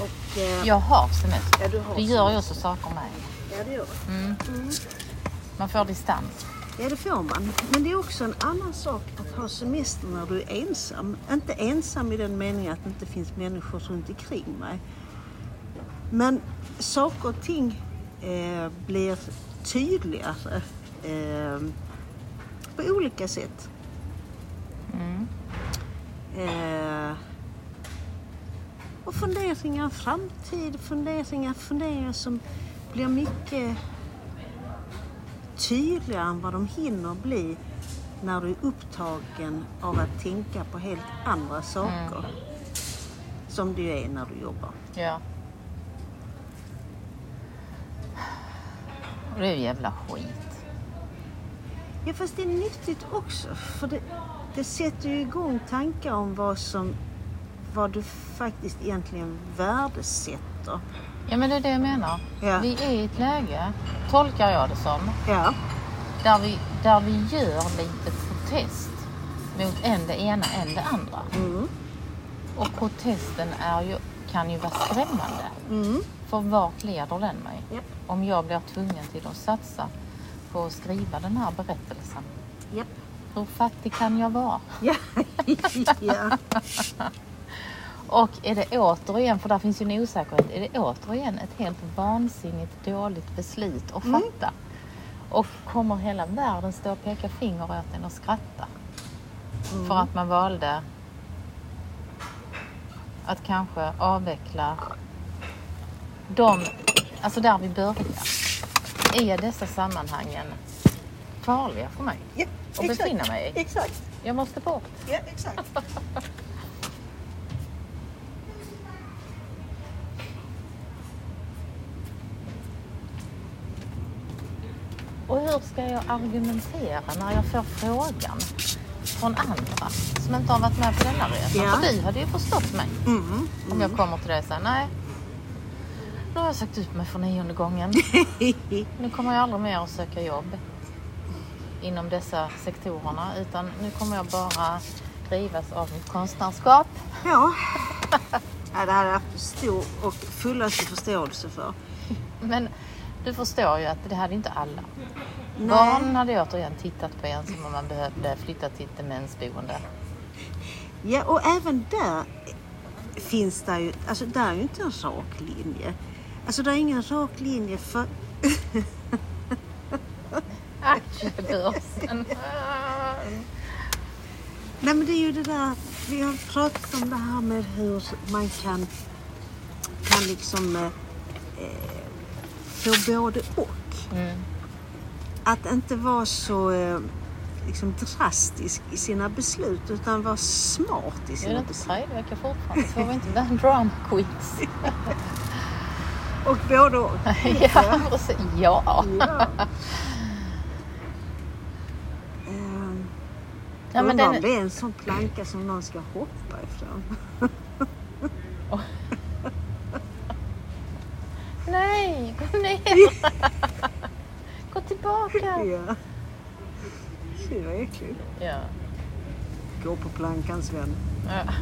Och, eh, Jag har semester. ja, du har Det gör ju också saker med. Ja, det gör det. Mm. Man får distans. Ja, det får man. Men det är också en annan sak att ha semester när du är ensam. Inte ensam i den meningen att det inte finns människor runt omkring mig. Men saker och ting eh, blir tydligare eh, på olika sätt. Mm. Eh, och funderingar, framtid, funderingar, funderingar som blir mycket tydligare än vad de hinner bli när du är upptagen av att tänka på helt andra saker. Som du är när du jobbar. Ja. Och det är ju jävla skit. Ja, fast det är nyttigt också. För det, det sätter ju igång tankar om vad som vad du faktiskt egentligen värdesätter. Ja men det är det jag menar. Ja. Vi är i ett läge, tolkar jag det som, Ja. där vi, där vi gör lite protest mot en det ena, en det andra. Mm. Och protesten är ju, kan ju vara skrämmande. Mm. För vart leder den mig? Ja. Om jag blir tvungen till att satsa på att skriva den här berättelsen. Japp. Hur fattig kan jag vara? Ja. <laughs> ja. <laughs> Och är det återigen, för där finns ju en osäkerhet, är det återigen ett helt vansinnigt dåligt beslut att Mm. fatta? Och kommer hela världen stå och peka finger åt en och skratta? Mm. För att man valde att kanske avveckla de, alltså där vi börjar. Är dessa sammanhangen farliga för mig ja. att befinna mig i? Exakt. Jag måste bort. Ja, exakt. Och hur ska jag argumentera när jag får frågan från andra som inte har varit med på denna resan? Ja. För du hade ju förstått mig Mm. om jag kommer till dig och säger nej. Nu har jag sagt ut mig för nionde gången. <laughs> Nu kommer jag aldrig mer att söka jobb inom dessa sektorerna utan nu kommer jag bara drivas av mitt konstnärskap. Ja. <laughs> ja, det hade jag haft stor och fullaste förståelse för. Men du förstår ju att det hade inte alla. Nej. Barnen hade återigen tittat på en som om man behövde flytta till ett demensboende. Ja, och även där finns det ju, alltså där är ju inte en rak linje. Alltså det är ingen rak linje för, <laughs> Aktiebörsen. Nej men det är ju det där, vi har pratat om det här med hur man kan, kan liksom eh, få både och. Mm. Att inte vara så eh, liksom drastisk i sina beslut utan vara smart i Är det sina inte beslut. fortfarande? Får vi inte vara en drama quiz? <laughs> Och både och. <laughs> ja, precis. Ja. Ja. Ja undrar om den, det är en sån planka som någon ska hoppa ifrån. nej, <laughs> gå tillbaka. Ja. Fy vad äckligt. Ja. Gå på plankans vän. ja.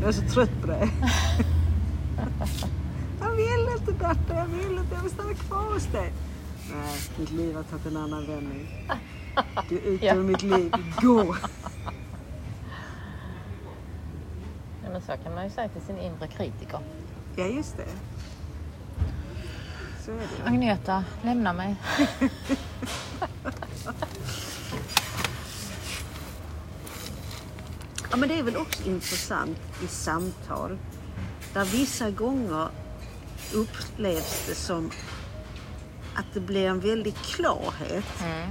Jag är så trött på det. <laughs> jag vill inte Berta, jag vill inte. Jag vill stanna kvar hos dig. Nej, mitt liv har tagit en annan vändning. Du är ute Ja. ur mitt liv. Gå! ja, men så kan man ju säga till sin inre kritiker. Ja, just det. Så är det. Agneta, lämna mig. Ja, men det är väl också intressant i samtal där vissa gånger upplevs det som att det blir en väldig klarhet, Mm.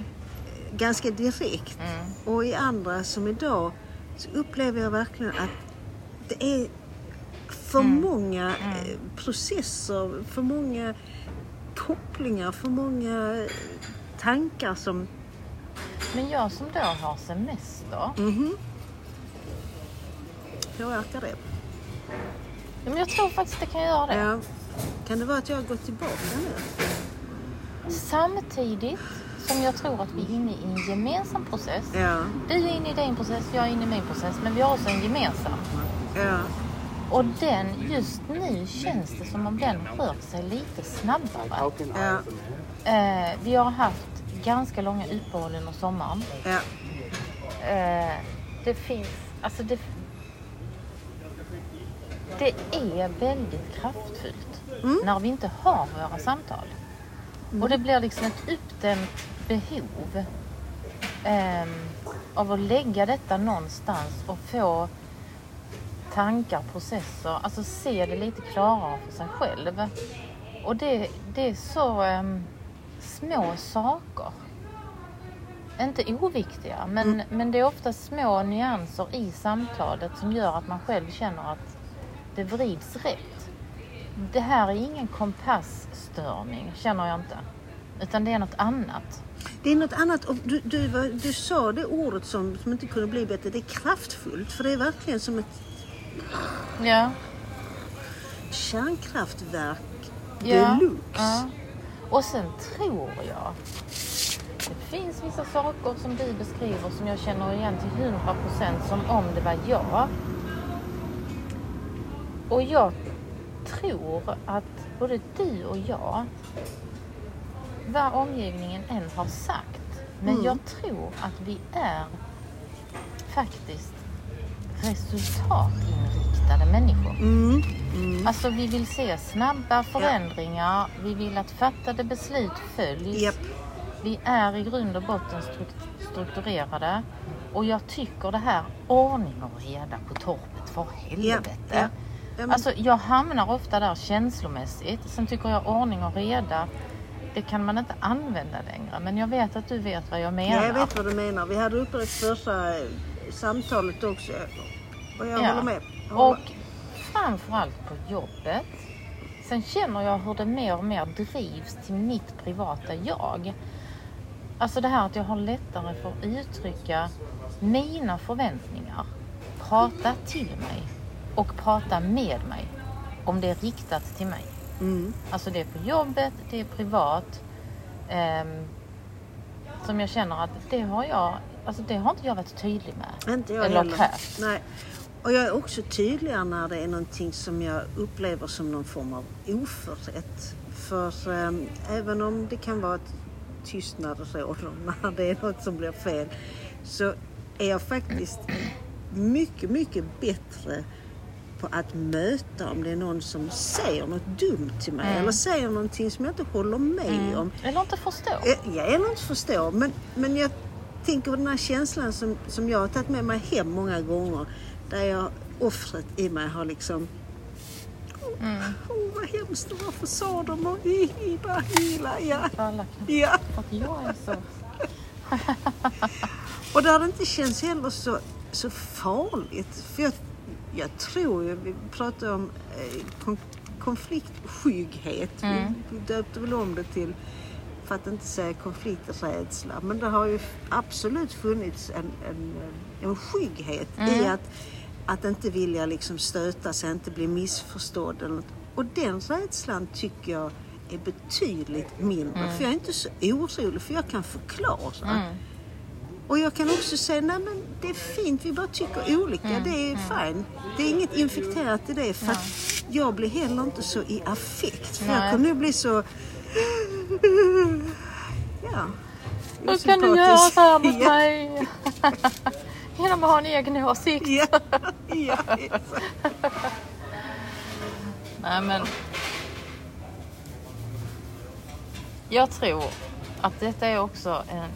ganska direkt. Mm. Och i andra som idag så upplever jag verkligen att det är för Mm. många eh, processer, för många kopplingar, för många tankar som... Men jag som då har semester. Mhm. Påverkar det? Ja, men jag tror faktiskt det kan göra det. Ja. Kan det vara att jag har gått tillbaka nu? Samtidigt som jag tror att vi är inne i en gemensam process. Ja. Du är inne i din process, jag är inne i min process. Men vi har också en gemensam. Ja. Och den, just nu känns det som om den rör sig lite snabbare. Ja. Eh, vi har haft ganska långa uppehåll under sommaren. Ja. Eh, det finns, alltså det, det är väldigt kraftfullt när vi inte har våra samtal. Och det blir liksom ett uppdämt behov ehm, av att lägga detta någonstans och få tankar, processer, alltså se det lite klarare för sig själv. Och det, det är så ehm, små saker. Inte oviktiga, men, men det är ofta små nyanser i samtalet som gör att man själv känner att det vrids rätt. Det här är ingen kompassstörning, känner jag inte. Utan det är något annat. Det är något annat. Och du, du, du sa det ordet som, som inte kunde bli bättre. Det är kraftfullt. För det är verkligen som ett Ja. kärnkraftverk Ja. deluxe. ja. Och sen tror jag det finns vissa saker som du beskriver som jag känner igen till 100% som om det var jag. Och jag tror att både du och jag, vad omgivningen än har sagt, men Mm. jag tror att vi är faktiskt resultatinriktade människor. Mm. Mm. Alltså vi vill se snabba förändringar, vi vill att fattade beslut följs. Japp. Vi är i grund och botten struk- strukturerade. Och jag tycker det här ordning och reda på torpet, för helvete. Ja, ja. Ja, men- Alltså jag hamnar ofta där känslomässigt. Sen tycker jag ordning och reda, det kan man inte använda längre. Men jag vet att du vet vad jag menar. Ja, jag vet vad du menar. Vi hade uppe det första samtalet också. Och jag Ja. håller med. Jag håller- Och framförallt på jobbet. Sen känner jag hur det mer och mer drivs till mitt privata jag. Alltså det här att jag har lättare för att uttrycka mina förväntningar. Prata till mig och prata med mig. Om det är riktat till mig. Mm. Alltså det är på jobbet, det är privat. ehm, som jag känner att det har jag, alltså det har inte jag varit tydlig med. Inte jag Eller heller. krävt. Nej. Och jag är också tydligare när det är någonting som jag upplever som någon form av oförrätt. För ehm, även om det kan vara ett tystnad och så <laughs> när det är något som blir fel så är jag faktiskt mycket, mycket bättre på att möta om det är någon som säger något dumt till mig Mm. eller säger någonting som jag inte håller med om. Eller inte förstå. Eh, Jag eller inte förstår, men, men jag tänker på den här känslan som, som jag har tagit med mig hem många gånger. Där jag, offret i mig har liksom Mm. Åh, vad hemskt. Varför sa de och i bara illa, ja. Alla kan. ja. Jag är så. <laughs> Och där det inte känns heller så, så farligt. För jag, jag tror ju, vi pratar om eh, kon, konfliktskygghet. Vi, Mm. vi döpte väl om det till, för att inte säga konflikträdsla. Men det har ju absolut funnits en, en, eh, en skygghet i Mm. att, att inte vilja liksom stöta sig, inte bli missförstådd. Eller något. Och den rädslan tycker jag är betydligt mindre. För jag är inte så orolig, för jag kan förklara. Mm. Och jag kan också säga, nej men det är fint, vi bara tycker olika, Mm, det är fine. Det är inget infekterat i det för att jag blir heller inte så i affekt. För jag Nej. kommer nu bli så... <laughs> Ja. Hur kan du göra så här mot <laughs> mig? <laughs> Genom att ha en egen åsikt. Ja, ja. Nej men. Jag tror att detta är också en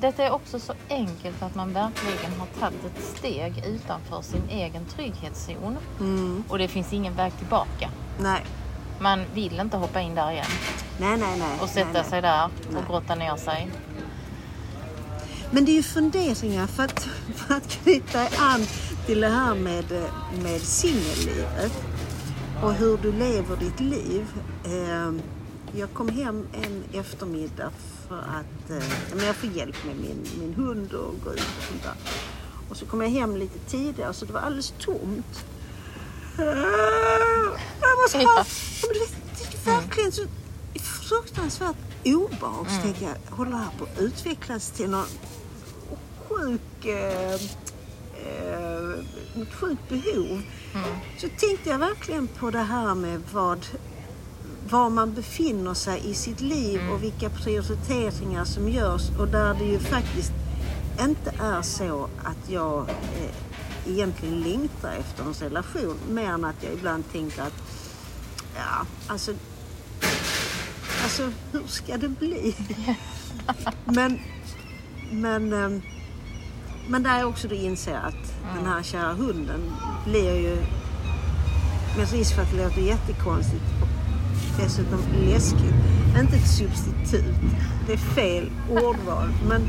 detta är också så enkelt att man verkligen har tagit ett steg utanför sin egen trygghetszon. Mm, Och det finns ingen väg tillbaka. nej. Man vill inte hoppa in där igen Nej, nej, nej. och sätta nej, nej. sig där Nej. och grotta ner sig. Men det är ju funderingar för att, för att knyta an till det här med, med singellivet och hur du lever ditt liv. Eh, Jag kom hem en eftermiddag för att eh, men jag får hjälp med min, min hund och gå ut och sånt där. Och så kom jag hem lite tidigare så det var alldeles tomt. Jag Ja. ja, men det är verkligen så fruktansvärt obehag. Så tänkte jag, håller det här på att utvecklas till någon sjuk, eh, eh, sjukt behov. Så tänkte jag verkligen på det här med vad, var man befinner sig i sitt liv och vilka prioriteringar som görs och där det ju faktiskt inte är så att jag eh, egentligen längtar efter en relation mer än att jag ibland tänker att ja, alltså Alltså hur ska det bli? <laughs> men, men, ehm, men där jag också då inser att den här kära hunden blir ju, med risk för att det låter jättekonstigt och dessutom läskigt, inte ett substitut. Det är fel ordval, men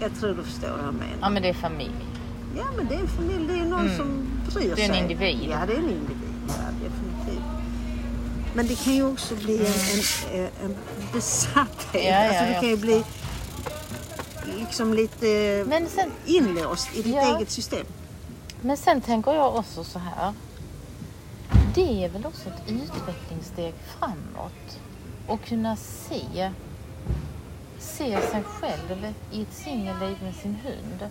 jag tror du förstår vad jag menar. Ja men det är familj. Ja, men det är en familj. Det är någon som bryr Mm. Det är en sig. individ. Ja, det är en individ. Ja, definitivt. Men det kan ju också bli en, en, en besatthet. Mm. Ja, ja, alltså det kan ju bli liksom lite Men sen, inlåst i ditt Ja. eget system. men sen tänker jag också så här. Det är väl också ett utvecklingssteg framåt. Och kunna se, se sig själv i ett singelliv med sin hund.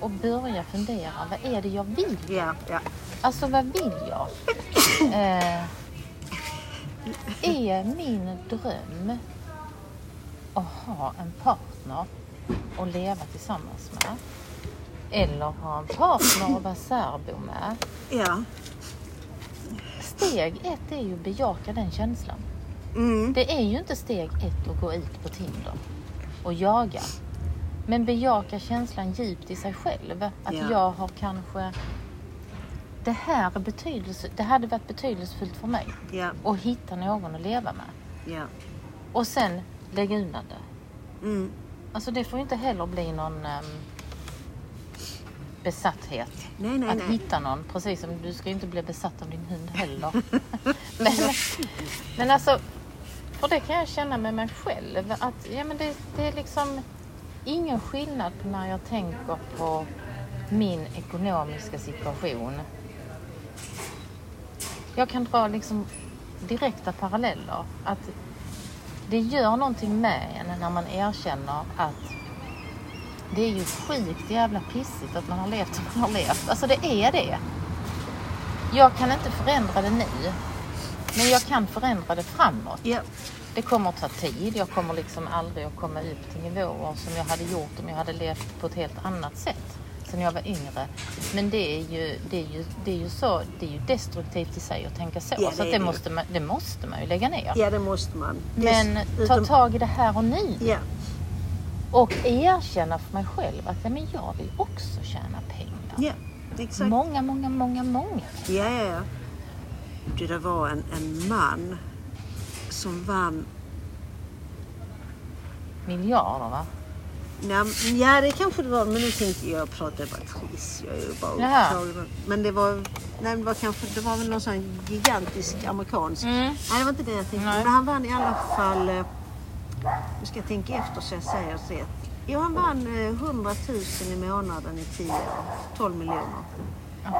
Och börja fundera, vad är det jag vill? Ja, ja. Alltså vad vill jag? <laughs> Eh, är min dröm att ha en partner att leva tillsammans med? Eller ha en partner att vara särbo med? ja. Steg ett är ju att bejaka den känslan. Mm. Det är ju inte steg ett att gå ut på Tinder och jaga. Men bejaka känslan djupt i sig själv. Att Ja. jag har kanske... Det här är betydelse, det hade varit betydelsefullt för mig. Ja, Att hitta någon att leva med. ja. Och sen lägga undan det. Mm. Alltså det får ju inte heller bli någon ehm, besatthet. Nej, nej, att nej. hitta någon. Precis som du ska ju inte bli besatt av din hund heller. <laughs> men, men alltså, för det kan jag känna med mig själv. Att ja, men det, det är liksom ingen skillnad på när jag tänker på min ekonomiska situation. Jag kan dra liksom direkta paralleller. Att det gör någonting med en när man erkänner att det är ju sjukt jävla pissigt att man har levt som man har levt. Alltså det är det. Jag kan inte förändra det nu. Men jag kan förändra det framåt. Yeah. Det kommer att ta tid. Jag kommer liksom aldrig att komma upp till nivåer som jag hade gjort om jag hade levt på ett helt annat sätt sen jag var yngre. Men det är ju, det är ju, det är ju, så, det är ju destruktivt i sig att tänka så. Ja, så det det, måste man, det måste man ju lägga ner. ja, det måste man. Men ta Dessutom- tag i det här och nu. Ja. Och erkänna för mig själv att ja, men jag vill också tjäna pengar. Ja, exakt. Många, många, många, många. Ja, ja, ja. Du, det var en, en man som vann... Miljarder va? Nej, ja, det kanske det var, men nu tänkte jag prata bara Triss. Jag är ju bara upptagen. Men det var, nej, det var kanske, det var väl någon sån gigantisk amerikansk. Mm. Nej, det var inte det jag tänkte. Nej. Men han vann i alla fall, eh, nu ska jag tänka efter så jag säger rätt. Jo, han vann eh, 100 000 i månaden i 10 år. 12 miljoner. Så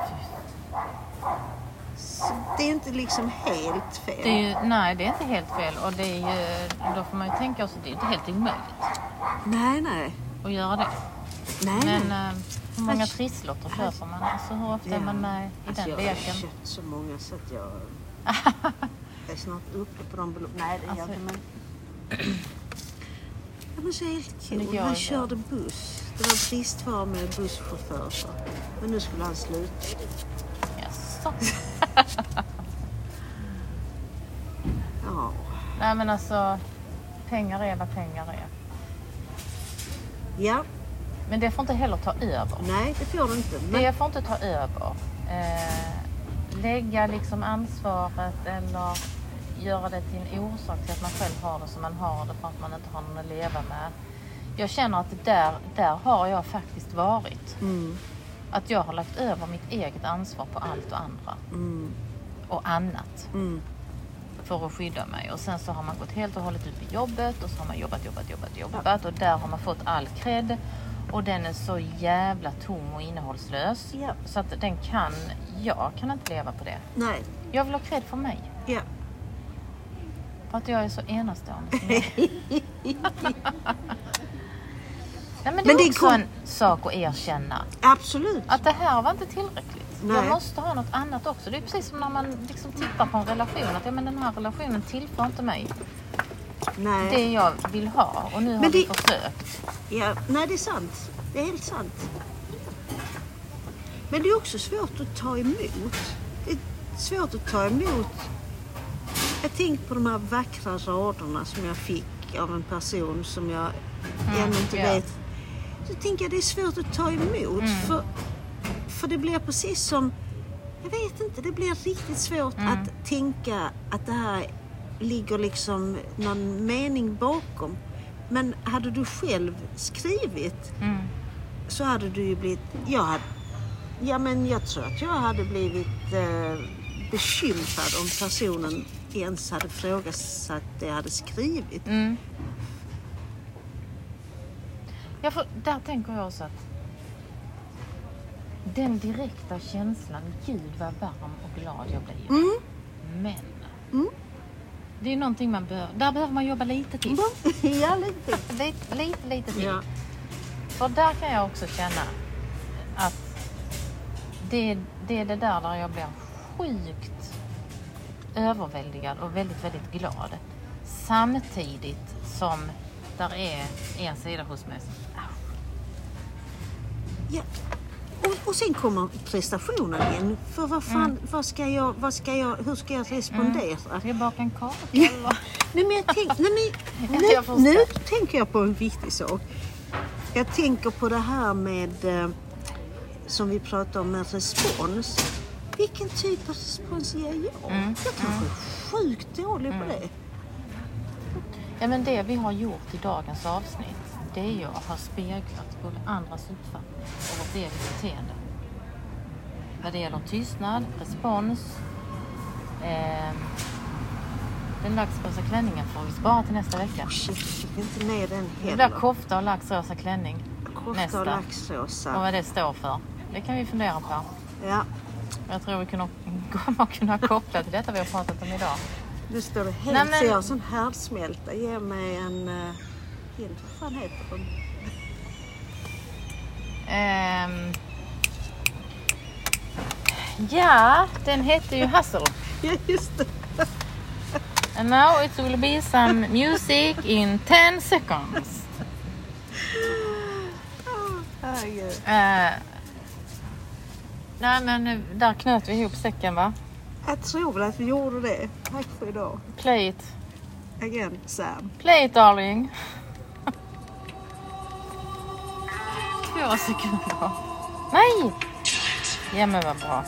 det är inte liksom helt fel. Det är ju, nej, det är inte helt fel. Och det är ju, då får man ju tänka också, det är inte helt omöjligt Nej, nej. att göra det. Nej, Men nej. eh, hur många Alltså, trisslotter köper man? Alltså, hur ofta är man med i Alltså, den jag har leken? köpt så många så att jag <laughs> jag är snart uppe på de belopp. Nej, det är jag Alltså- inte. Men... Ja, men så helt Men det kul. Han körde buss. Det var bristvara med busschaufför. Så. Men nu skulle han sluta. Jaså? Ja. Nej men alltså, pengar är vad pengar är. ja, Men det får inte heller ta över. nej det får du inte. Men... Det får inte ta över. Eh, lägga liksom ansvaret eller göra det till en orsak till att man själv har det som man har det för att man inte har någon att leva med. Jag känner att där, där har jag faktiskt varit. Mm, Att jag har lagt över mitt eget ansvar på allt och andra mm, och annat mm. för att skydda mig. Och sen så har man gått helt och hållet ut i jobbet och så har man jobbat, jobbat, jobbat, jobbat och där har man fått all cred. Och den är så jävla tom och innehållslös. Ja. Så att den kan, jag kan inte leva på det. Nej, Jag vill ha cred för mig. ja. För att jag är så enastående som jag är. Nej, men det Men är det också en sak att erkänna. Absolut. Att det här var inte tillräckligt. Nej. Jag måste ha något annat också. Det är precis som när man liksom tittar på en relation. Att ja, men den här relationen tillför inte mig Nej. det jag vill ha. Och nu har Men vi det- försökt. Ja, nej, det är sant. Det är helt sant. Men det är också svårt att ta emot. Det är svårt att ta emot. Jag tänkte på de här vackra raderna som jag fick av en person som jag ännu inte Mm, ja. vet. Så tänker jag det är svårt att ta emot. Mm. För, för det blir precis som, jag vet inte, det blir riktigt svårt Mm. att tänka att det här ligger liksom någon mening bakom. Men hade du själv skrivit Mm. så hade du ju blivit... Jag hade, ja, men jag tror att jag hade blivit eh, bekymrad om personen ens hade frågat det jag hade skrivit. Mm. Ja, för där tänker jag också att den direkta känslan, gud vad varm och glad jag blir. Mm. Men Mm. det är någonting man behöver, där behöver man jobba lite till. <laughs> ja, lite. Lite, lite, lite till. Ja. För där kan jag också känna att det, det är det där där jag blir sjukt överväldigad och väldigt, väldigt glad. Samtidigt som där är en sida hos mig som, "Au, Ja. Och, och sen kommer prestationen in. För vad fan, vad ska jag, vad ska jag, hur ska jag respondera? ska jag baka en kaka Ja. eller? Nej, men jag tänk, nej, men, <laughs> nu, nu tänker jag på en viktig sak. Jag tänker på det här med, eh, som vi pratade om, med respons. Vilken typ av respons ger jag? Mm, Jag kanske är sjukt dålig på det. Ja men det vi har gjort i dagens avsnitt det är ju att ha speglat både andras uppfattning och vårt eget beteende. Vad det gäller tystnad, respons. Eh, den laxrosa klänningen får vi spara till nästa vecka. Shit, jag fick inte med den Det heller. blir kofta och laxrosa klänning. Kofta och nästa. Och laxrosa. vad det står för. Det kan vi fundera på. Ja, Jag tror vi kommer kunna koppla till detta vi har pratat om idag. nu står det helt Nej, men- så jag har sån härdsmälta. Ge mig en uh, hint. Vad fan heter den? Ehm, ja, den hette ju Hustle. <laughs> Ja, just det. And now it will be some music in 10 seconds. Herregud. Eh, nej men där knöt vi ihop säcken va? Jag tror att vi gjorde det. Tack för idag. Play it. Again, Sam. Play it darling. Två sekunder. Nej! Ja men vad bra.